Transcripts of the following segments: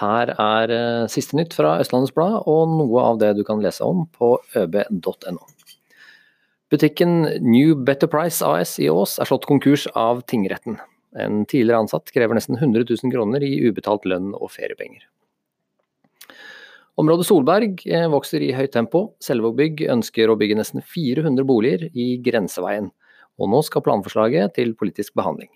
Her er eh, siste nytt fra Østlandets Blad, og noe av det du kan lese om på øb.no. Butikken New Better Price AS i Ås er slått konkurs av tingretten. En tidligere ansatt krever nesten 100 000 kroner i ubetalt lønn og feriepenger. Området Solberg eh, vokser i høyt tempo. Selvåg bygg ønsker å bygge nesten 400 boliger i Grenseveien, og nå skal planforslaget til politisk behandling.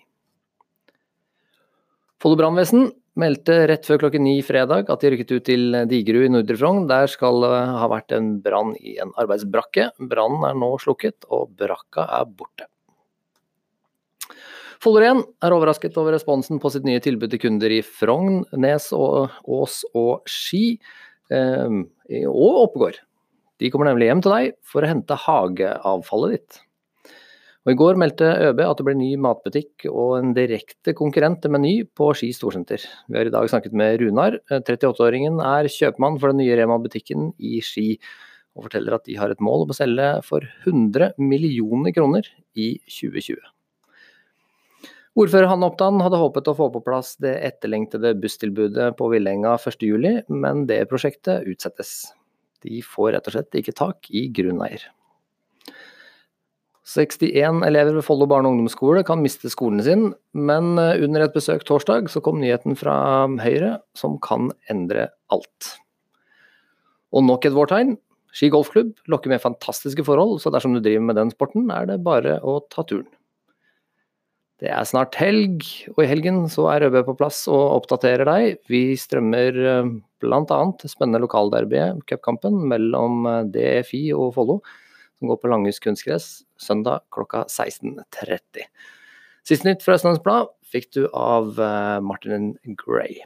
Follo brannvesen meldte rett før klokken ni fredag at de rykket ut til Digerud i Nordre Frogn. Der skal det ha vært en brann i en arbeidsbrakke. Brannen er nå slukket, og brakka er borte. Follo Ren er overrasket over responsen på sitt nye tilbud til kunder i Frogn, Nes, og, Ås og Ski, eh, og Oppegård. De kommer nemlig hjem til deg for å hente hageavfallet ditt. Og I går meldte ØB at det blir ny matbutikk og en direkte konkurrent til Meny på Ski storsenter. Vi har i dag snakket med Runar. 38-åringen er kjøpmann for den nye Rema-butikken i Ski, og forteller at de har et mål om å selge for 100 millioner kroner i 2020. Ordfører Hanne Oppdan hadde håpet å få på plass det etterlengtede busstilbudet på Villenga 1.7, men det prosjektet utsettes. De får rett og slett ikke tak i grunneier. 61 elever ved Follo barne- og ungdomsskole kan miste skolen sin, men eh, under et besøk torsdag så kom nyheten fra Høyre som kan endre alt. Og nok et vårtegn. Ski golfklubb lokker med fantastiske forhold, så dersom du driver med den sporten, er det bare å ta turen. Det er snart helg, og i helgen så er ØB på plass og oppdaterer deg. Vi strømmer eh, bl.a. spennende lokalderby, cupkampen mellom eh, DFI og Follo som går på Langhus kunstgress søndag klokka 16.30. Siste nytt fra Østlandsblad fikk du av eh, Martin Gray.